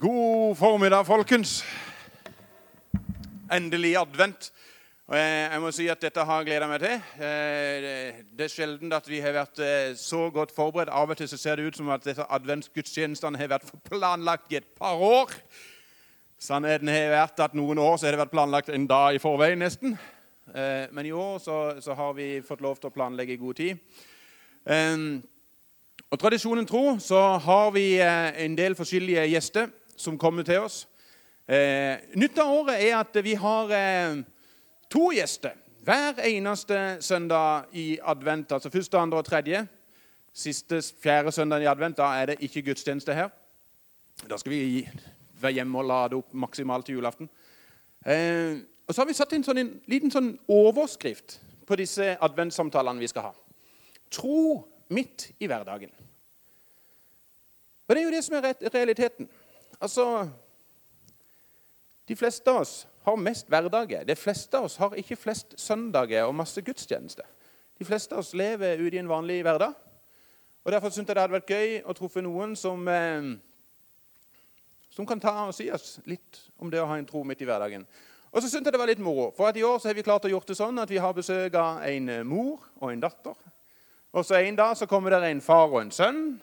God formiddag, folkens. Endelig advent. Jeg, må si at dette har jeg gleda meg til. Eh, det- er sjelden at vi har vært eh, så godt forberedt. Av og til så ser det ut som at disse adventsgudstjenestene har vært planlagt i et par år. Sannheten har vært at noen år så har det vært planlagt en dag i forveien, nesten. Eh, Men i år så, så har vi fått lov til å planlegge i god tid. Og Tradisjonen tro så har vi en del forskjellige gjester som kommer til oss. Eh, nytt av året er at vi har eh, to gjester hver eneste søndag i advent. Altså første, andre og tredje. Siste fjerde søndag i advent da er det ikke gudstjeneste her. Da skal vi være hjemme og lade opp maksimalt til julaften. Eh, og så har vi satt inn sånn en liten sånn overskrift på disse adventssamtalene vi skal ha. Tro midt i hverdagen. Og det er jo det som er realiteten. Altså De fleste av oss har mest hverdager. De fleste av oss har ikke flest søndager og masse gudstjenester. De fleste av oss lever ute i en vanlig hverdag. Og Derfor syntes jeg det hadde vært gøy å treffe noen som, eh, som kan ta og si oss litt om det å ha en tro midt i hverdagen. Og så syntes jeg det var litt moro, for at i år så har vi klart å gjort det sånn at vi har besøk av en mor og en datter. Og så En dag så kommer det en far og en sønn.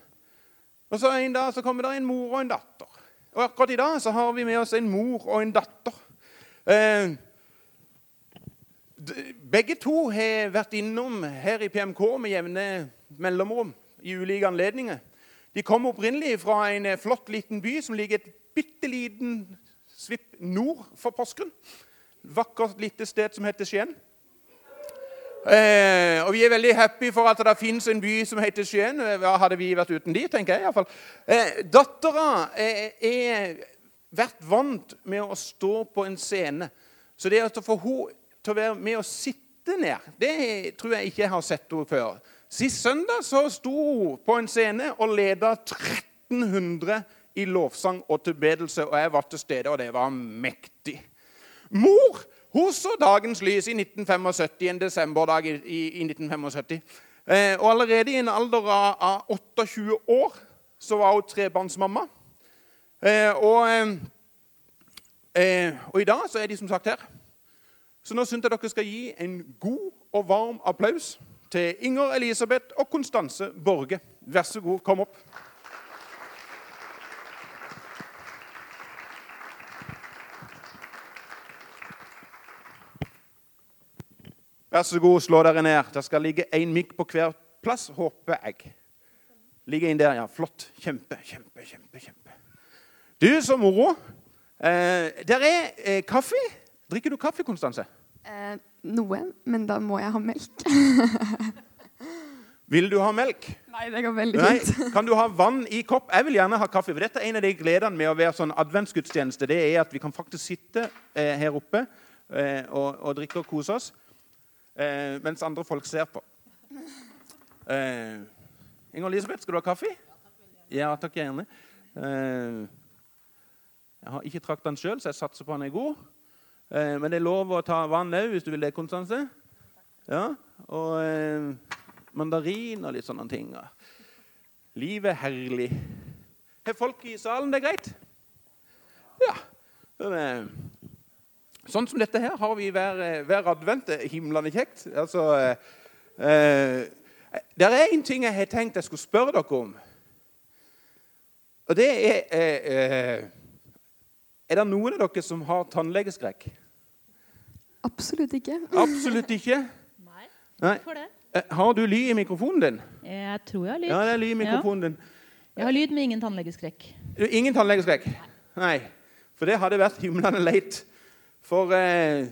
Og så En dag så kommer det en mor og en datter. Og Akkurat i dag så har vi med oss en mor og en datter. Eh, begge to har vært innom her i PMK med jevne mellomrom i ulike anledninger. De kom opprinnelig fra en flott liten by som ligger et bitte liten svipp nord for Porsgrunn. Vakkert lite sted som heter Skien. Eh, og vi er veldig happy for at det fins en by som heter Skien. Eh, Hva hadde vi vært uten de, tenker jeg iallfall. Eh, Dattera er, er vært vant med å stå på en scene. Så det å få henne til å være med å sitte ned, det tror jeg ikke jeg har sett henne før. Sist søndag så sto hun på en scene og leda 1300 i lovsang og tilbedelse, og jeg var til stede, og det var mektig. Mor hun så dagens lys i 1975, en desemberdag i, i, i 1975. Eh, og allerede i en alder av, av 28 år så var hun trebarnsmamma. Eh, og, eh, eh, og i dag så er de som sagt her. Så nå syns jeg dere skal gi en god og varm applaus til Inger Elisabeth og Konstanse Borge. Vær så god, kom opp. Vær så god, slå dere ned. Det skal ligge én mikk på hver plass, håper jeg. Ligger inn der, ja. Flott. Kjempe, kjempe, kjempe. kjempe. Du, så moro. Eh, der er eh, kaffe. Drikker du kaffe, Konstanse? Eh, noe, men da må jeg ha melk. Vil du ha melk? Nei, det går veldig Nei. fint. Kan du ha vann i kopp? Jeg vil gjerne ha kaffe. for Dette er en av de gledene med å være sånn adventsgudstjeneste. Det er at vi kan faktisk sitte eh, her oppe eh, og, og drikke og kose oss eh, mens andre folk ser på. Eh, Inger Elisabeth, skal du ha kaffe? Ja, takk gjerne. Eh, jeg har ikke trakt den sjøl, så jeg satser på han er god. Eh, men det er lov å ta vann òg, hvis du vil det, Konstanse. Ja, og eh, mandarin og litt sånne ting. Livet er herlig. Har folk i salen det er greit? Ja. Sånn, eh, som dette her har vi hver, eh, hver advent. Er himlende kjekt. Altså, eh, eh, det er en ting jeg har tenkt jeg skulle spørre dere om. Og det er eh, eh, Er det noen av dere som har tannlegeskrekk? Absolutt ikke. Absolutt ikke. Nei, Hvorfor det. Eh, Har du lyd i mikrofonen din? Jeg tror jeg har lyd. Ja, det er lyd i mikrofonen din. Jeg har lyd med ingen tannlegeskrekk. Ingen tannlegeskrekk? Nei. For det hadde vært himlende leit. For eh,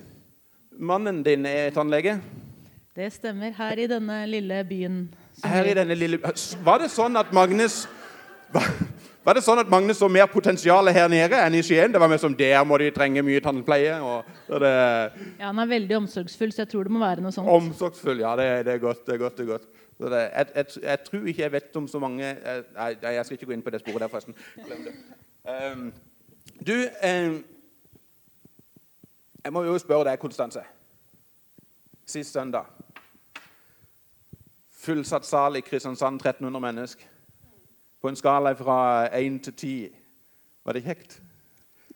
mannen din er tannlege. Det stemmer. Her i denne lille byen. Her i denne lille Var det sånn at Magnus var, var det sånn at Magnus så mer potensial her nede enn i Skien? Det var mer som der må de trenge mye tannpleie. Og, det, Ja, han er veldig omsorgsfull, så jeg tror det må være noe sånt. omsorgsfull. Ja, det, det er godt. det er godt, det er godt. Så det, jeg, jeg, jeg tror ikke jeg vet om så mange eh, Nei, jeg, jeg skal ikke gå inn på det sporet der, forresten. Um, du um, Jeg må jo spørre deg, Konstanse. Sist søndag Fullsatt sal i Kristiansand, 1300 mennesker. På en skala fra 1 til 10. Var det kjekt?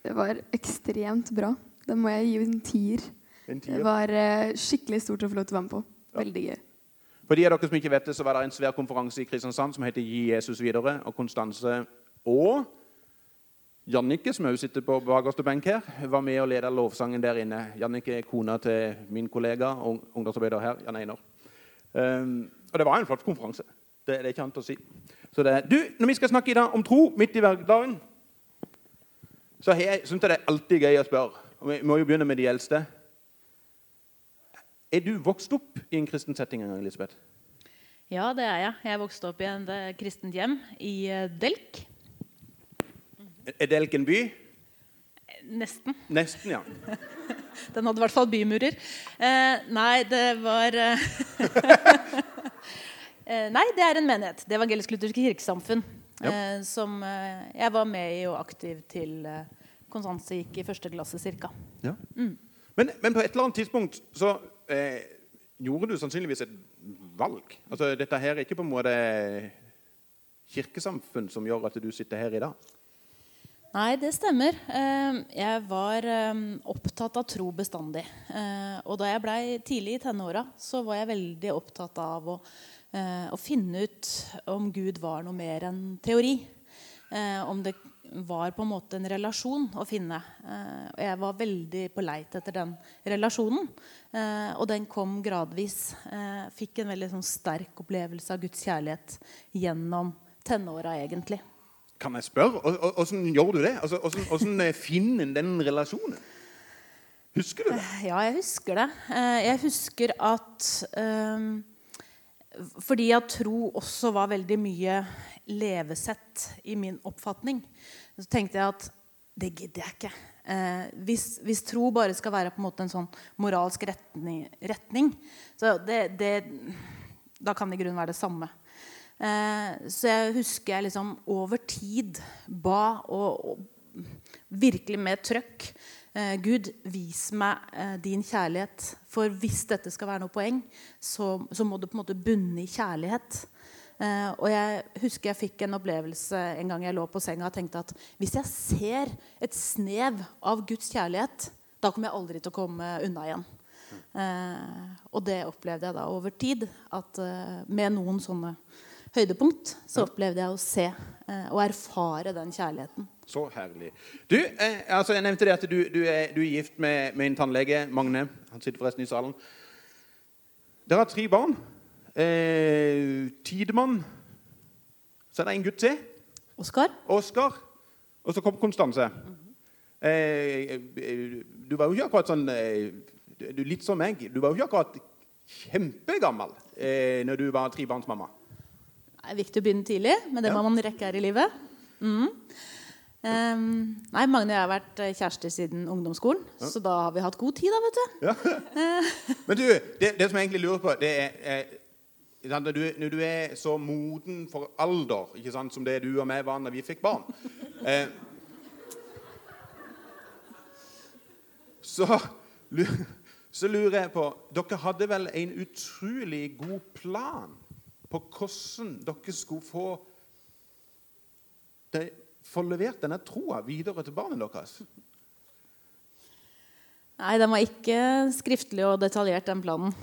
Det var ekstremt bra. Da må jeg gi en tier. En Det var eh, skikkelig stort å få lov til å være med på. Veldig gøy. For de av dere som ikke vet det, så var det en svær konferanse i Kristiansand som heter Gi Jesus videre. Og Konstanse og Jannike, som også sitter på bakerste benk her, var med og leda lovsangen der inne. Jannicke er kona til min kollega og ungdomsarbeider her, Jan Einar. Um, og det var en flott konferanse. Det, det er ikke annet å si. Så det, du, når vi skal snakke i dag om tro midt i hverdagen, så syns jeg det er alltid gøy å spørre. Og vi må jo begynne med de eldste. Er du vokst opp i en kristen setting en gang, Elisabeth? Ja, det er jeg. Jeg vokste opp i et eh, kristent hjem i eh, Delk. Er Delk en by? Nesten. Nesten, ja. Den hadde i hvert fall bymurer. Eh, nei, det var eh, eh, Nei, det er en menighet. Det evangelisk-lutherske kirkesamfunn. Ja. Eh, som eh, jeg var med i og aktiv til eh, Konstanse gikk i første klasse ca. Ja. Men, men på et eller annet tidspunkt så eh, gjorde du sannsynligvis et valg. Altså, dette her er ikke på en måte kirkesamfunn som gjør at du sitter her i dag. Nei, det stemmer. Eh, Jeg var eh, opptatt av tro bestandig. Eh, Og da jeg blei tidlig i tenåra, så var jeg veldig opptatt av å, eh, å finne ut om Gud var noe mer enn teori. Om det var på en måte en relasjon å finne. Og jeg var veldig på leit etter den relasjonen. Og den kom gradvis. Fikk en veldig sånn sterk opplevelse av Guds kjærlighet gjennom tenåra, egentlig. Kan jeg spørre? Hvordan gjør du det? Altså, hvordan, hvordan eh, finner en den relasjonen? Husker du det? Ja, jeg husker det. Eh, Jeg husker at um, Fordi at tro også var veldig mye levesett i min oppfatning, så tenkte jeg at det gidder jeg ikke. Eh, hvis, hvis tro bare skal være på en måte en sånn moralsk retning, retning så det, det, da kan det i grunnen være det samme. Eh, så jeg husker jeg liksom over tid ba og, og virkelig med trøkk. Eh, Gud, vis meg eh, din kjærlighet. For hvis dette skal være noe poeng, så, så må det på en måte bunne i kjærlighet. Eh, og jeg husker jeg fikk en opplevelse en gang jeg lå på senga og tenkte at hvis jeg ser et snev av Guds kjærlighet, da kommer jeg aldri til å komme unna igjen. Eh, og det opplevde jeg da over tid. At eh, med noen sånne høydepunkt så opplevde jeg å se eh, og erfare den kjærligheten. Så herlig. Du, eh, altså jeg nevnte det at du, du, er, du er gift med, med en tannlege, Magne. Han sitter forresten i salen. Dere har tre barn. Eh, Tidemann. Så er det en gutt til. Oskar? Oskar. Og så kom Konstanse. eh, eh, du var jo ikke akkurat sånn eh, du, Litt som meg. Du var jo ikke akkurat kjempegammel eh, når du var trebarnsmamma. Det er viktig å begynne tidlig med det Ja. man rekker her i livet. Mm. Um, nei, Magne og jeg har vært eh, kjærester siden ungdomsskolen, så da har vi hatt god tid. da, vet du. Men du, det, det som jeg egentlig lurer på, det er eh, når, du, når du er så moden for alder ikke sant, som det du og meg var når vi fikk barn eh, så, så lurer jeg på Dere hadde vel en utrolig god plan på hvordan dere skulle få de, få levert denne troa videre til barna deres? Nei, den var ikke skriftlig og detaljert, den planen.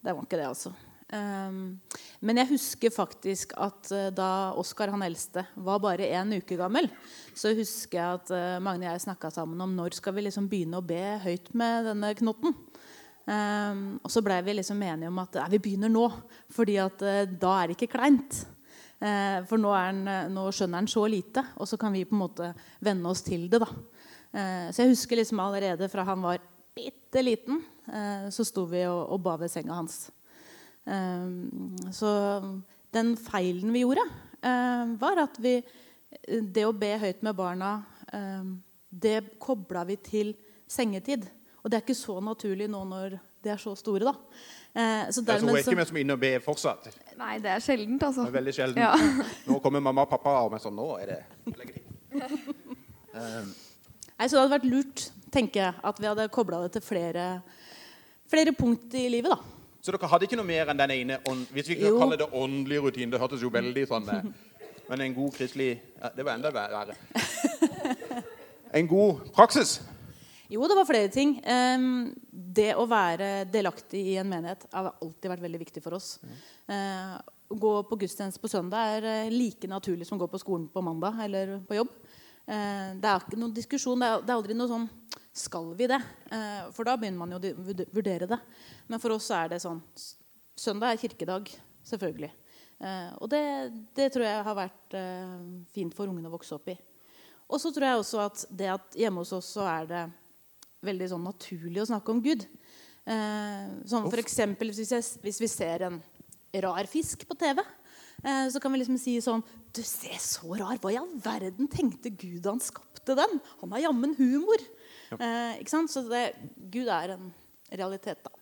Det var ikke det, altså. Ehm, men jeg husker faktisk at eh, da Oskar, han eldste, var bare én uke gammel, så husker jeg at eh, Magne og jeg snakka sammen om når skal vi liksom begynne å be høyt med denne knotten. Ehm, og så blei vi liksom enige om at nei, vi begynner nå, fordi at eh, da er det ikke kleint. Eh, for nå, han, eh, nå skjønner han så lite, og så kan vi på en måte venne oss til det. da. Eh, så jeg husker liksom allerede fra han var bitte liten, eh, så sto vi og, og ba ved senga hans. Så den feilen vi gjorde, var at vi Det å be høyt med barna, det kobla vi til sengetid. Og det er ikke så naturlig nå når de er så store, da. Eh, så dermed, hun er så ikke med som inne og ber fortsatt. Nei, det er sjeldent, altså. Det er veldig sjeldent. Ja. Nå kommer mamma og pappa og er sånn Nå er det. Nei, så det hadde vært lurt, tenker jeg, at vi hadde kobla det til flere, flere punkt i livet. da. Så dere hadde ikke noe mer enn den ene Hvis vi kan kalle det åndelig rutine Det hørtes jo veldig sånn eh, Men en god kristelig ja, Det var enda verre. en god praksis? Jo, det var flere ting. Det å være delaktig i en menighet har alltid vært veldig viktig for oss. Uh, å gå på gudstjeneste på søndag er uh, like naturlig som å gå på skolen på mandag eller på jobb. Uh, det er ikke noen diskusjon. Det er aldri noe sånn Skal vi det? for da begynner man jo å vurdere det. Men for oss er det sånn Søndag er kirkedag, selvfølgelig. og det, det, tror jeg har vært fint for ungene å vokse opp i. Og så tror jeg også at det at hjemme hos oss så er det veldig sånn naturlig å snakke om Gud. Eh, sånn for eksempel, hvis, jeg, hvis, vi ser en rar fisk på TV, eh, så kan vi liksom si sånn Du ser så rar. Hva i all verden tenkte Gud han skapte den? Han har jammen humor. Eh, ikke sant? Så det, Gud er en realitet, da.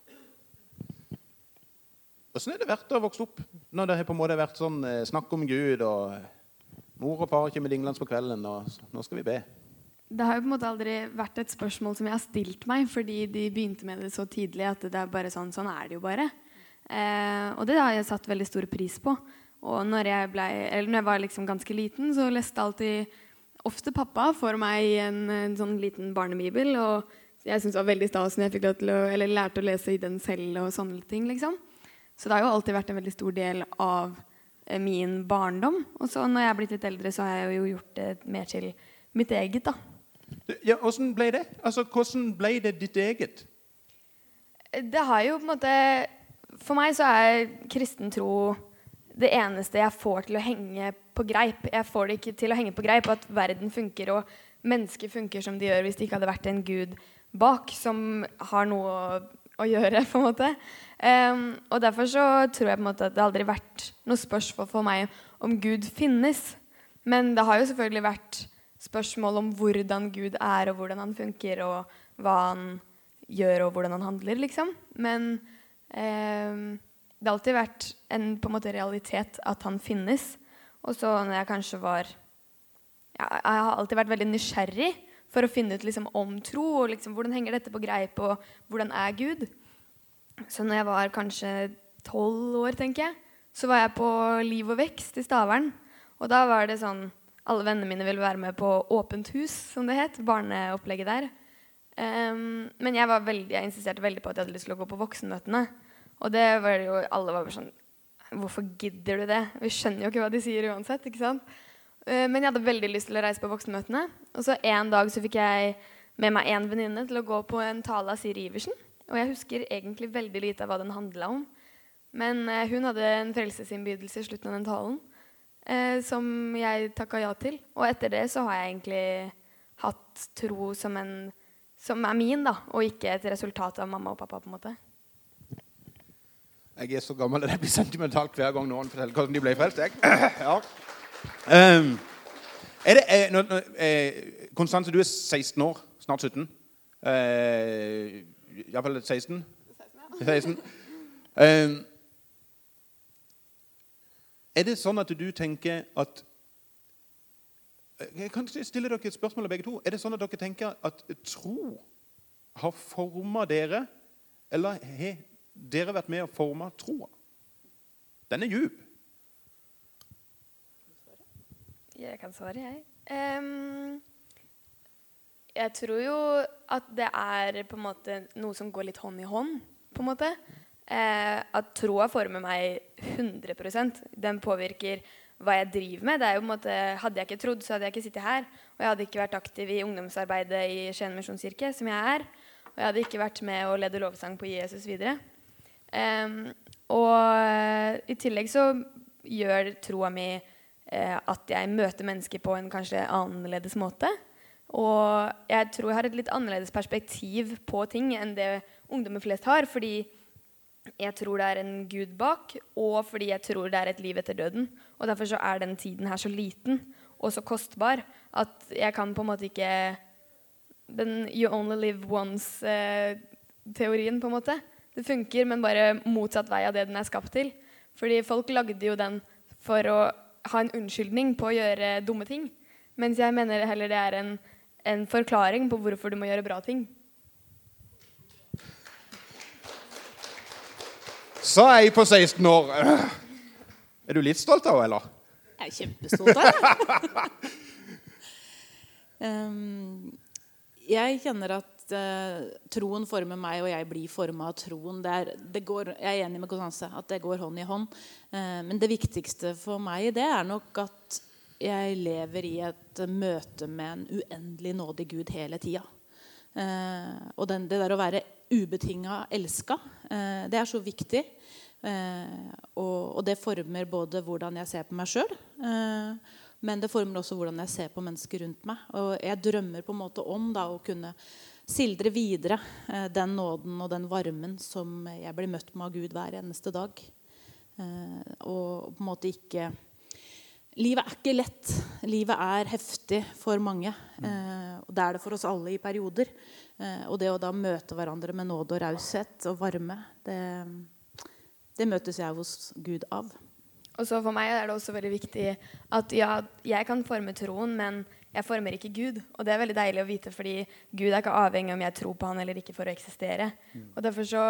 Åssen har det vært å vokse opp når det har på en måte vært sånn eh, snakk om Gud, og mor og far kommer dinglende på kvelden, og nå skal vi be? Det har jo på en måte aldri vært et spørsmål som jeg har stilt meg, fordi de begynte med det så tidlig at det er bare sånn, sånn er det jo bare. Eh, og det har jeg satt veldig stor pris på. Og når jeg, ble, når jeg var liksom ganske liten, så leste alltid ofte pappa for meg en, en sånn liten barnebibel. Og jeg syntes det var veldig stas når jeg fikk til å, eller lærte å lese i den selv. og sånne ting, liksom. Så det har jo alltid vært en veldig stor del av eh, min barndom. Og så når jeg er blitt litt eldre, så har jeg jo gjort det mer til mitt eget. da. Ja, Hvordan ble det? Altså, Hvordan ble det ditt eget? Det har jo på en måte For meg så er kristen tro det eneste jeg får til å henge på greip. Jeg får det ikke til å henge på greip at verden funker og mennesker funker som de gjør hvis det ikke hadde vært en gud bak som har noe å, å gjøre. på en måte. Um, og Derfor så tror jeg på en måte at det aldri har vært noe spørsmål for meg om Gud finnes. Men det har jo selvfølgelig vært spørsmål om hvordan Gud er, og hvordan han funker, og hva han gjør, og hvordan han handler, liksom. Men eh, det har alltid vært en, på en måte, realitet at han finnes. Og så når jeg kanskje var ja, Jeg har alltid vært veldig nysgjerrig for å finne ut liksom, om tro, og liksom, hvordan henger dette på greip, og hvordan er Gud. Så når jeg var kanskje tolv år, tenker jeg, så var jeg på Liv og vekst i Stavern. Og da var det sånn alle vennene mine ville være med på Åpent hus, som det het. Barneopplegget der. Um, men jeg, var veldig, jeg insisterte veldig på at jeg hadde lyst til å gå på voksenmøtene. Og det var jo, alle var bare sånn Hvorfor gidder du det? Vi skjønner jo ikke hva de sier uansett. ikke sant? Uh, men jeg hadde veldig lyst til å reise på voksenmøtene. Og så en dag så fikk jeg med meg én venninne til å gå på en tale av Siri Iversen. Og jeg husker egentlig veldig lite av hva den handla om. Men uh, hun hadde en frelsesinnbydelse i slutten av den talen eh, som jeg takka ja til. Og etter det så har jeg egentlig hatt tro som, en, som er min, da, og ikke et resultat av mamma og pappa. på en måte. Jeg er så gammel at jeg blir sentimental hver gang noen forteller hvordan de ble frelst. Jeg. Ja. Um, er det, er, nå, eh, Konstanse, du er 16 år. Snart 17. Uh, Iallfall 16. 16. Um, er det sånn at du tenker at eh, Jeg kan stille dere et spørsmål begge to. Er det sånn at dere tenker at tro har forma dere, eller har dere vært med å forme troa? Den er djup. Jeg kan svare, jeg. Um, jeg tror jo at det er på en måte noe som går litt hånd i hånd. på en måte eh, at troa former meg 100% Den påvirker hva jeg driver med. Det er jo på en måte, hadde jeg ikke trodd, så hadde jeg ikke sittet her. Og jeg hadde ikke vært aktiv i ungdomsarbeidet i Skien misjonskirke, som jeg er. Og jeg hadde ikke vært med å lede lovsang på Jesus videre. Um, og i tillegg så gjør troa mi eh, at jeg møter mennesker på en kanskje annerledes måte. Og jeg tror jeg har et litt annerledes perspektiv på ting enn det ungdommer flest har. fordi jeg tror det er en gud bak, og fordi jeg tror det er et liv etter døden. Og Derfor så er den tiden her så liten og så kostbar at jeg kan på en måte ikke Den 'you only live once'-teorien, på en måte. Det funker, men bare motsatt vei av det den er skapt til. Fordi folk lagde jo den for å ha en unnskyldning på å gjøre dumme ting. Mens jeg mener heller det er en, en forklaring på hvorfor du må gjøre bra ting. Så er jeg på 16 år. Er du litt stolt av henne, eller? Jeg er kjempestolt av henne. Um, jeg kjenner at uh, troen former meg, og jeg blir forma av troen. Det er, det går, jeg er enig med Konstanse at det går hånd i hånd. Uh, men det viktigste for meg det er nok at jeg lever i et møte med en uendelig nådig Gud hele tida. Uh, og den, det der å være ubetinga elska, det er så viktig. og, og, det former både hvordan jeg ser på meg sjøl, men det former også hvordan jeg ser på mennesker rundt meg. Og jeg drømmer på en måte om da, å kunne sildre videre eh, den nåden og den varmen som jeg blir møtt med av Gud hver eneste dag. Eh, og på en måte ikke Livet er ikke lett. Livet er heftig for mange. Eh, og det er det for oss alle i perioder. Eh, og det å da møte hverandre med nåde og raushet og varme, det, det møtes jeg hos Gud av. Og så For meg er det også veldig viktig at ja, jeg kan forme troen, men jeg former ikke Gud. Og det er veldig deilig å vite, fordi Gud er ikke avhengig om jeg tror på han eller ikke for å eksistere. Mm. Og Derfor så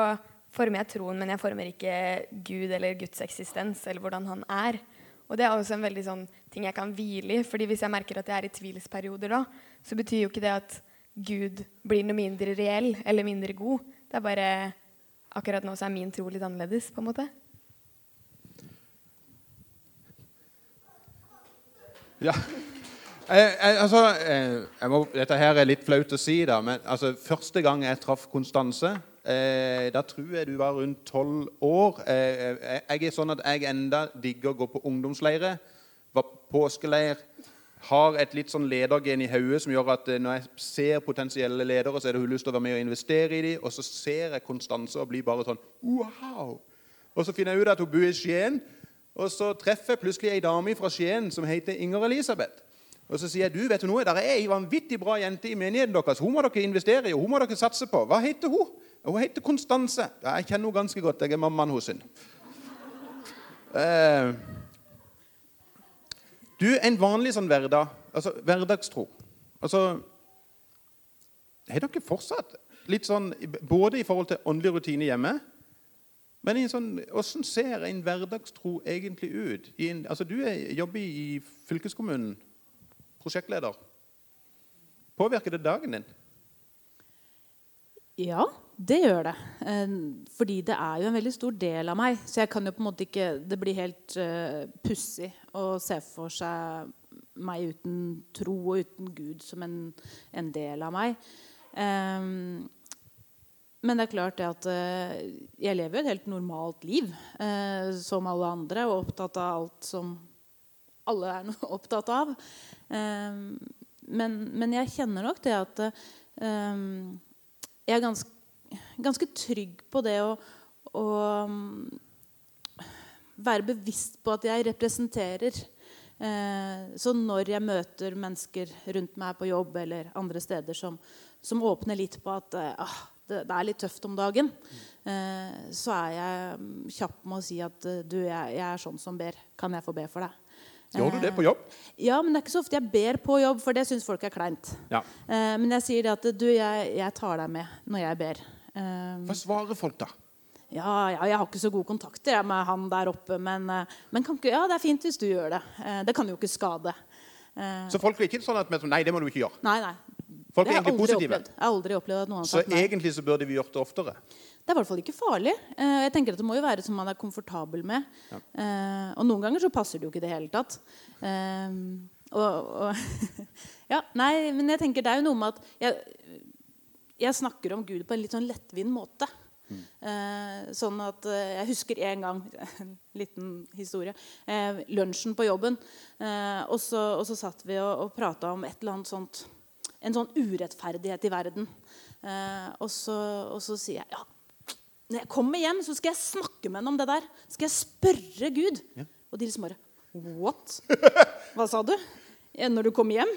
former jeg troen, men jeg former ikke Gud eller Guds eksistens eller hvordan han er. Og det er også en veldig sånn ting jeg kan hvile i. fordi hvis jeg merker at jeg er i tvilsperioder da, så betyr jo ikke det at Gud blir noe mindre reell eller mindre god. Det er bare akkurat nå så er min tro litt annerledes, på en måte. Ja. Jeg, eh, jeg, eh, altså, jeg eh, må, dette her er litt flaut å si, da, men altså, første gang jeg traff Konstanse, da tror jeg du var rundt tolv år. Eh, jeg er sånn at jeg enda digger å gå på ungdomsleire. Var påskeleir. Har et litt sånn ledergen i hodet som gjør at når jeg ser potensielle ledere, så er det hun lyst til å være med og investere i dem. Og så ser jeg Konstanse og blir bare sånn Wow! Og så finner jeg ut at hun bor i Skien. Og så treffer jeg plutselig ei dame fra Skien som heter Inger Elisabeth. Og så sier jeg du, vet du noe, der er ei vanvittig bra jente i menigheten deres. Hun må dere investere i, og hun må dere satse på. Hva heter hun? Hun heter Konstanse. Ja, jeg kjenner henne ganske godt. Jeg er mammaen hennes. Eh, du, en vanlig sånn hverdag, altså hverdagstro altså, Har dere fortsatt litt sånn både i forhold til åndelig rutine hjemme men sånn, hvordan ser en hverdagstro egentlig ut? En, altså, du er, jobber i fylkeskommunen, prosjektleder. Påvirker det dagen din? Ja, det gjør det. Eh, fordi det er jo en veldig stor del av meg. Så jeg kan jo på en måte ikke Det blir helt uh, pussig å se for seg meg uten tro og uten Gud som en, en del av meg. Um, men det er klart det at uh, jeg lever jo et helt normalt liv som alle andre, og opptatt av alt som alle er opptatt av. Uh, men, men, jeg kjenner nok det at jeg er ganske, ganske, trygg på det å, å um, være bevisst på at jeg representerer. så når jeg møter mennesker rundt meg på jobb eller andre steder som, som åpner litt på at ah, det, det, er litt tøft om dagen, eh, så er jeg mm, kjapp med å si at eh, du, jeg, jeg, er sånn som ber. Kan jeg få be for deg? Gjør du det på jobb? Eh, ja, men det er ikke så ofte jeg ber på jobb, for det syns folk er kleint. Ja. Eh, men jeg sier det at du, jeg, jeg, tar deg med når jeg ber. Eh, Hva svarer folk, da? Ja, ja, jeg har ikke så gode kontakter med han der oppe, men, men ikke, ja, det er fint hvis du gjør det. det kan jo ikke skade. Så folk er ikke sånn at Nei, det må du ikke gjøre. Nei, nei. Folk er egentlig positive. Opplevd. Jeg har aldri opplevd at noen har sagt nei. Så egentlig så burde vi gjort det oftere? Det er i hvert fall ikke farlig. Eh, jeg tenker at Det må jo være som man er komfortabel med. Ja. Eh, og noen ganger så passer det jo ikke i det hele tatt. Eh, og, og ja, nei, men jeg tenker det er jo noe med at jeg, jeg snakker om Gud på en litt sånn lettvint måte. Mm. sånn at Jeg husker en gang En liten historie. lunsjen på jobben. og, så, og så satt vi og, og prata om et eller annet sånt en sånn urettferdighet i verden. Eh, og, så, og, så, sier jeg ja, når jeg kommer hjem, så skal jeg snakke med henne om det der. Skal jeg spørre Gud? Ja. Og de liksom bare What? Hva sa du? Når du kommer hjem?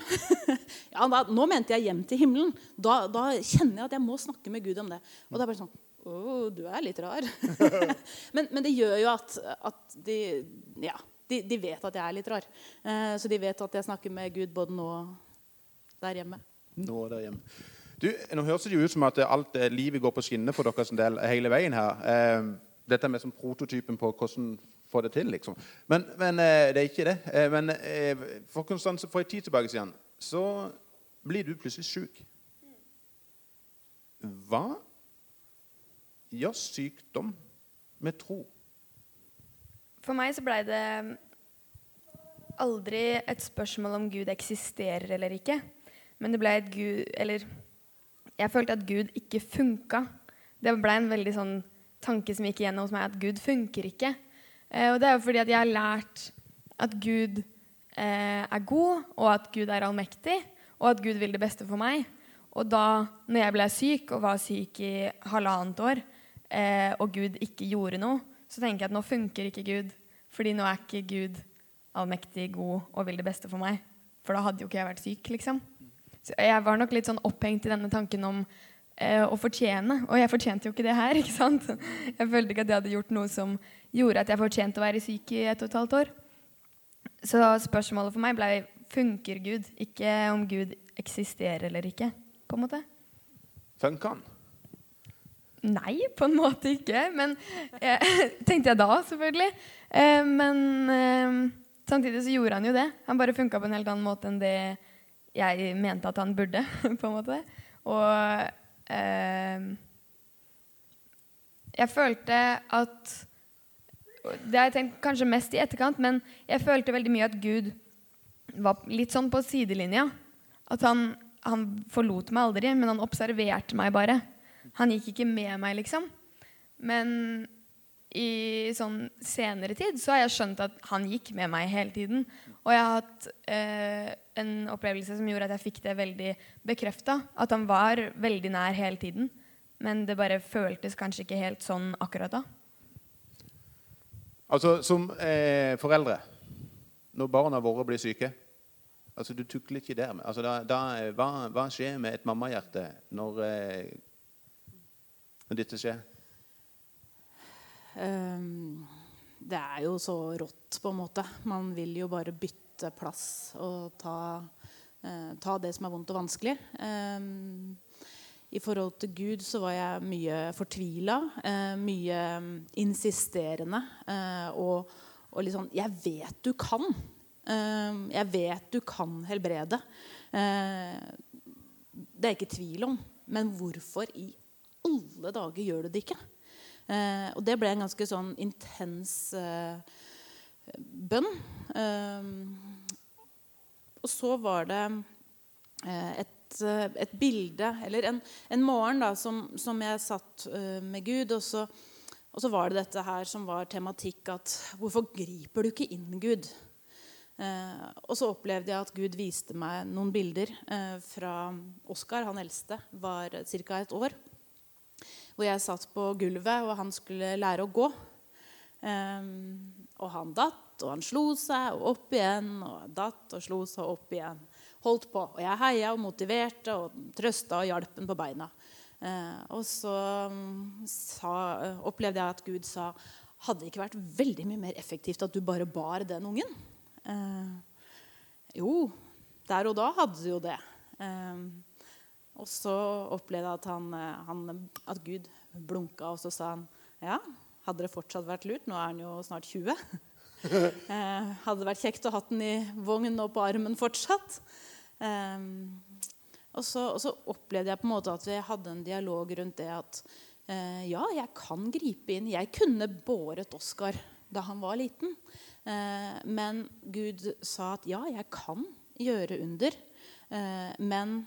ja, da, Nå mente jeg hjem til himmelen. Da, da, kjenner jeg at jeg må snakke med Gud om det. Og det er bare sånn Å, du er litt rar. men, men, det gjør jo at, at de, ja, de, de, vet at jeg er litt rar. Eh, så de vet at jeg snakker med Gud både nå og der hjemme nå der hjemme. Du, nå høres det jo ut som at alt eh, livet går på skinner for deres del hele veien her. Eh, dette er med som prototypen på hvordan få det til, liksom. Men, men eh, det er ikke det. Eh, men eh, for for en tid tilbake siden så blir du plutselig sjuk. Hva gjør sykdom med tro? For meg så blei det aldri et spørsmål om Gud eksisterer eller ikke. Men det ble et Gud Eller jeg følte at Gud ikke funka. Det ble en veldig sånn tanke som gikk igjennom hos meg, at Gud funker ikke. Eh, og det er jo fordi at jeg har lært at Gud eh, er god, og at Gud er allmektig, og at Gud vil det beste for meg. Og da når jeg ble syk, og var syk i halvannet år, eh, og Gud ikke gjorde noe, så tenker jeg at nå funker ikke Gud. Fordi nå er ikke Gud allmektig god og vil det beste for meg. For da hadde jo ikke jeg vært syk, liksom. Jeg var nok litt sånn opphengt i denne tanken om eh, å fortjene. Og jeg fortjente jo ikke det her. ikke sant? Jeg følte ikke at jeg hadde gjort noe som gjorde at jeg fortjente å være syk i ett og et halvt år. Så spørsmålet for meg ble funker Gud, ikke om Gud eksisterer eller ikke. på en måte. Funker han? Nei, på en måte ikke. Men eh, tenkte jeg da, selvfølgelig. Eh, men eh, samtidig så gjorde han jo det. Han bare funka på en helt annen måte enn det jeg mente at han burde. på en måte. Og eh, jeg følte at Det har jeg tenkt kanskje mest i etterkant, men jeg følte veldig mye at Gud var litt sånn på sidelinja. At han, han forlot meg aldri, men han observerte meg bare. Han gikk ikke med meg, liksom. Men i sånn senere tid så har jeg skjønt at han gikk med meg hele tiden. Og jeg har hatt eh, en opplevelse som gjorde at jeg fikk det veldig bekrefta. At han var veldig nær hele tiden. Men det bare føltes kanskje ikke helt sånn akkurat da. Altså, Som eh, foreldre, når barna våre blir syke altså Du tukler ikke der. med. Altså, da, da, hva, hva, skjer med et mammahjerte når, eh, når dette skjer? Um, det er jo så rått, på en måte. Man vil jo bare bytte plass og ta, uh, ta det som er vondt og vanskelig. Um, I forhold til Gud så var jeg mye fortvila, uh, mye insisterende. Uh, og, og litt sånn Jeg vet du kan. jeg vet du kan helbrede. det er ikke tvil om. Men hvorfor i alle dager gjør du det ikke? Eh, og det ble en ganske sånn intens eh, bønn. Eh, og så var det eh, et, eh, et, bilde, eller en, en morgen da, som, som, jeg satt eh, med Gud. Og så, og så, var det dette her som var tematikk at Hvorfor griper du ikke inn, Gud? og så opplevde jeg at Gud viste meg noen bilder fra Oskar, han eldste, var ca. et år hvor jeg satt på gulvet, og han skulle lære å gå. Um, og han datt, og han slo seg, og opp igjen, og datt og slo seg opp igjen. Holdt på. Og jeg heia og motiverte og trøsta og hjalp ham på beina. Uh, og så um, sa, opplevde jeg at Gud sa hadde det ikke vært veldig mye mer effektivt at du bare bar den ungen? Uh, jo, der og da hadde du jo det. Uh, og så opplevde jeg at, han, eh, han, at Gud blunka, og så sa han ja, hadde det fortsatt vært lurt Nå er han jo snart 20. eh, hadde det vært kjekt å ha den i vogn og på armen fortsatt? Eh, og, så, og, så, opplevde jeg på en måte at vi hadde en dialog rundt det at eh, ja, jeg kan gripe inn. Jeg kunne båret Oskar da han var liten. Eh, men Gud sa at ja, jeg kan gjøre under. Men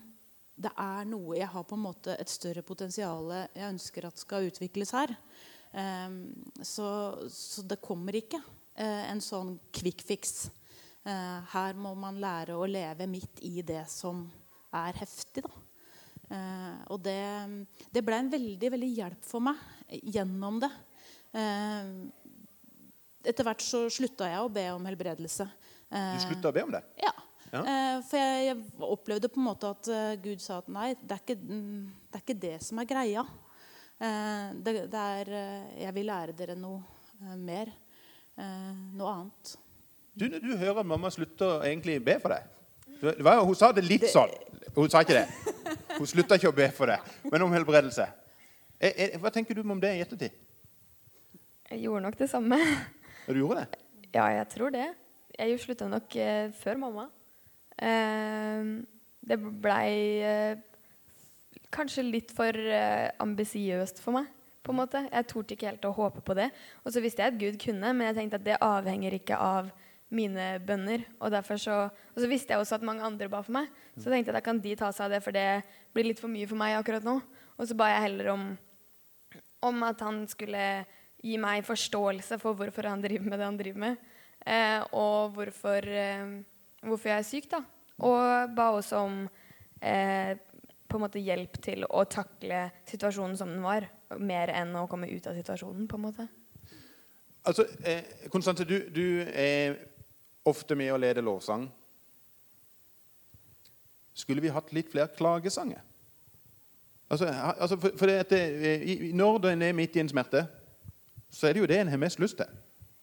det er noe Jeg har på en måte et større potensial jeg ønsker at skal utvikles her. Um, så, så, det kommer ikke uh, en sånn quick fix. Uh, her må man lære å leve midt i det som er heftig. Uh, og det, det ble en veldig, veldig hjelp for meg gjennom det. etter hvert så slutta jeg å be om helbredelse. du slutta å be om det? Ja. Ja. Eh, for jeg, jeg, opplevde på en måte at uh, Gud sa at nei, det er, ikke, det er ikke det som er greia. Uh, det, det, er Jeg vil lære dere noe mer. noe annet. Du, når du hører at mamma slutter egentlig be for deg var, Hun sa det litt det... sånn. Hun sa ikke det. Hun slutta ikke å be for det, men om helbredelse. Hva tenker du om det i ettertid? Jeg gjorde nok det samme. Du gjorde det? Ja, jeg tror det. Jeg slutta nok før mamma. Ehm, det blei eh, kanskje litt for eh, ambisiøst for meg. på en måte. Jeg torde ikke helt å håpe på det. Og så visste jeg at Gud kunne, men jeg tenkte at det avhenger ikke av mine bønner. Og, så, og så visste jeg også at mange andre ba for meg. Så tenkte jeg at da kan de ta seg av det, for det blir litt for mye for meg akkurat nå. Og så ba jeg heller om, om at han skulle gi meg forståelse for hvorfor han driver med det han driver med. Eh, og hvorfor, eh, hvorfor jeg er syk, da. Og ba også om eh, på en måte hjelp til å takle situasjonen som den var, mer enn å komme ut av situasjonen. på en måte. Altså, eh, Konstante, du, du, er ofte med å lede lovsang. Skulle vi hatt litt flere klagesanger? Altså, altså for, for det, det, Når en er midt i en smerte, så er det jo det en har mest lyst til.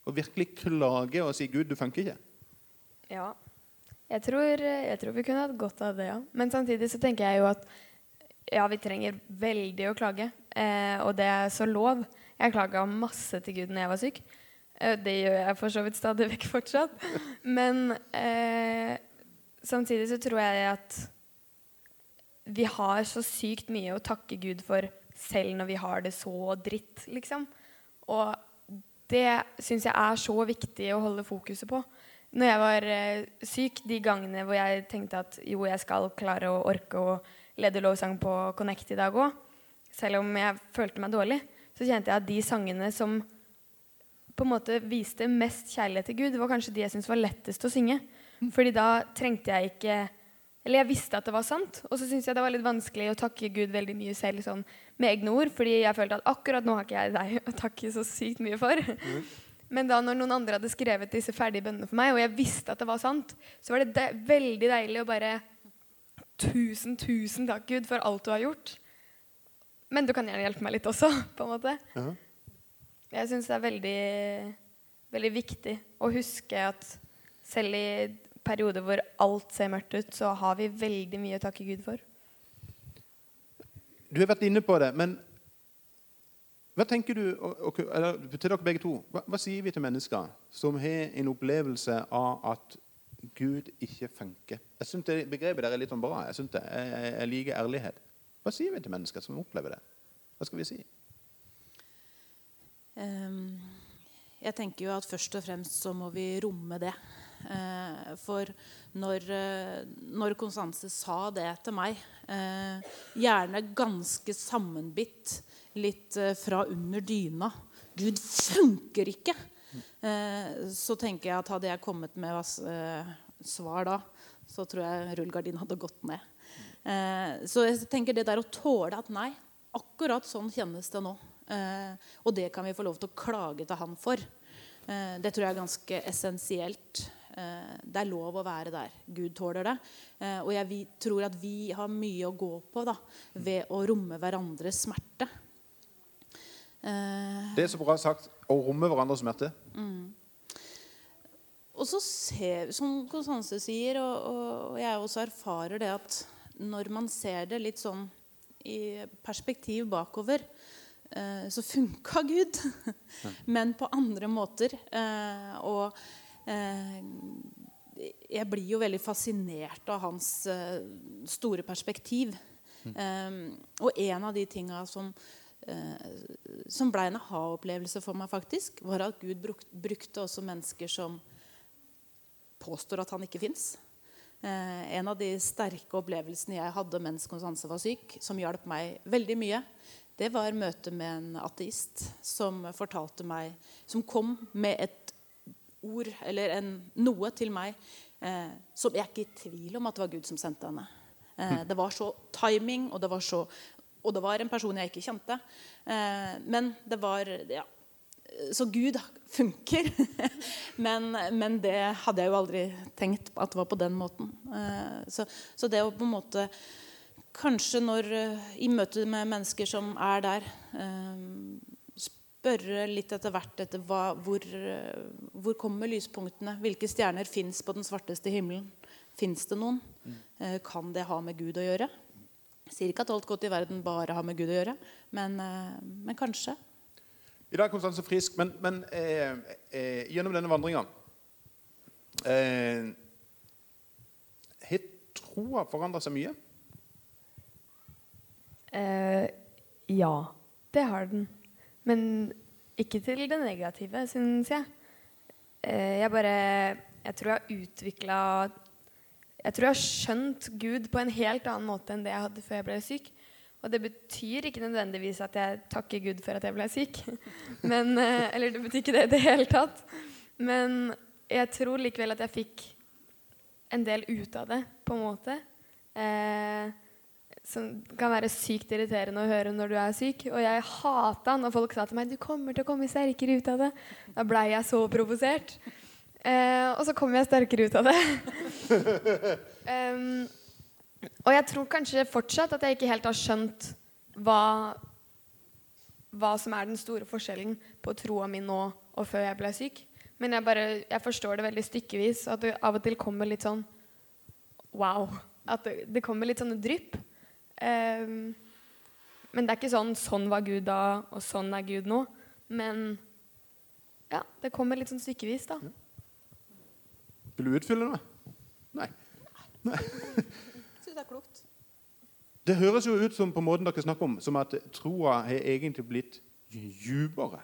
Å virkelig klage og si 'Gud, du funker ikke'. Ja. Jeg tror, jeg tror, vi kunne hatt godt av det, ja. Men samtidig så tenker jeg jo at ja, vi trenger veldig å klage. Eh, og det er så lov. Jeg klaga masse til Gud når jeg var syk. Eh, det gjør jeg for så vidt stadig vekk fortsatt. Men eh, samtidig så tror jeg at vi har så sykt mye å takke Gud for selv når vi har det så dritt, liksom. Og det syns jeg er så viktig å holde fokuset på når jeg var eh, syk, de gangene hvor jeg tenkte at jo, jeg skal klare å orke å lede lovsang på Connect i dag òg, selv om jeg følte meg dårlig, så kjente jeg at de sangene som på en måte viste mest kjærlighet til Gud, var kanskje de jeg syntes var lettest å synge. Fordi da trengte jeg ikke Eller jeg visste at det var sant, og så syntes jeg det var litt vanskelig å takke Gud veldig mye selv sånn, med egne ord, fordi jeg følte at akkurat nå har ikke jeg deg å takke så sykt mye for. Mm. Men da når noen andre hadde skrevet disse ferdige bønnene for meg, og jeg visste at det var sant, så var det de veldig deilig å bare Tusen, tusen takk, Gud, for alt du har gjort. Men du kan gjerne hjelpe meg litt også, på en måte. Uh -huh. Jeg syns det er veldig, veldig viktig å huske at selv i perioder hvor alt ser mørkt ut, så har vi veldig mye å takke Gud for. Du har vært inne på det, men hva tenker du, eller til dere begge to, hva, hva sier vi til mennesker som har en opplevelse av at Gud ikke funker? Jeg synes det Begrepet der er litt sånn bra. Jeg, synes det, jeg, jeg liker ærlighet. Hva sier vi til mennesker som opplever det? Hva skal vi si? Um, jeg tenker jo at først og fremst så må vi romme det. Uh, for når, uh, når Konstanse sa det til meg, uh, gjerne ganske sammenbitt litt eh, fra under dyna. Gud funker ikke! Eh, så tenker jeg at hadde jeg kommet med eh, svar da, så tror jeg rullegardinen hadde gått ned. så jeg tenker det der å tåle at nei, akkurat sånn kjennes det nå. og det kan vi få lov til å klage til han for. det tror jeg er ganske essensielt. det er lov å være der. Gud tåler det. og jeg tror at vi har mye å gå på da, ved å romme hverandres smerte. Eh, det er så bra sagt å romme hverandres smerte. Mm. Og så ser, Som Konstanse sier, og, og, jeg også erfarer det at når man ser det litt sånn i perspektiv bakover, eh, så funka Gud. Men på andre måter. Eh, og eh, jeg blir jo veldig fascinert av hans store perspektiv. Mm. Og en av de tinga som som ble en aha-opplevelse for meg, faktisk, var at Gud bruk, brukte også mennesker som påstår at han ikke fins. Eh, en av de sterke opplevelsene jeg hadde mens Konstanse var syk, som hjalp meg veldig mye, det var møtet med en ateist som fortalte meg Som kom med et ord eller en, noe til meg eh, som jeg er ikke i tvil om at det var Gud som sendte henne. Eh, det var så timing, og det var så og det var en person jeg ikke kjente. Eh, men det var ja. Så Gud funker. men, men, det hadde jeg jo aldri tenkt at det var på den måten. Eh, så, så, det å på en måte Kanskje når i møte med mennesker som er der eh, Spørre litt etter hvert etter hva, hvor, hvor kommer lyspunktene? Hvilke stjerner fins på den svarteste himmelen? Fins det noen? Mm. Kan det ha med Gud å gjøre? Jeg sier ikke at alt godt i verden bare har med Gud å gjøre, men, eh, men kanskje. I dag er Konstanse frisk, men, men eh, eh, gjennom denne vandringa eh, troa forandra seg mye? Eh, ja, det har den. Men ikke til det negative, syns jeg. Eh, jeg bare Jeg tror jeg har utvikla Jeg tror jeg har skjønt Gud på en helt annen måte enn det jeg hadde før jeg ble syk. Og det betyr ikke nødvendigvis at jeg takker Gud for at jeg ble syk. Men, eh, eller det betyr ikke det i det hele tatt. Men jeg tror likevel at jeg fikk en del ut av det, på en måte. Eh, som kan være sykt irriterende å høre når du er syk. Og jeg hata når folk sa til meg 'du kommer til å komme sterkere ut av det'. Da blei jeg så provosert. Eh, og så kom jeg sterkere ut av det. um, og jeg tror kanskje fortsatt at jeg ikke helt har skjønt hva, hva som er den store forskjellen på troa mi nå og før jeg ble syk. Men jeg, bare, jeg forstår det veldig stykkevis. At det av og til kommer litt sånn wow. At det, det kommer litt sånne drypp. Um, men det er ikke sånn 'sånn var Gud da, og sånn er Gud nå'. Men ja, det kommer litt sånn stykkevis, da. Vil du utfylle noe? Nei. Syns det er klokt. Det høres jo ut som på måten dere snakker om, som at troa har egentlig blitt dypere.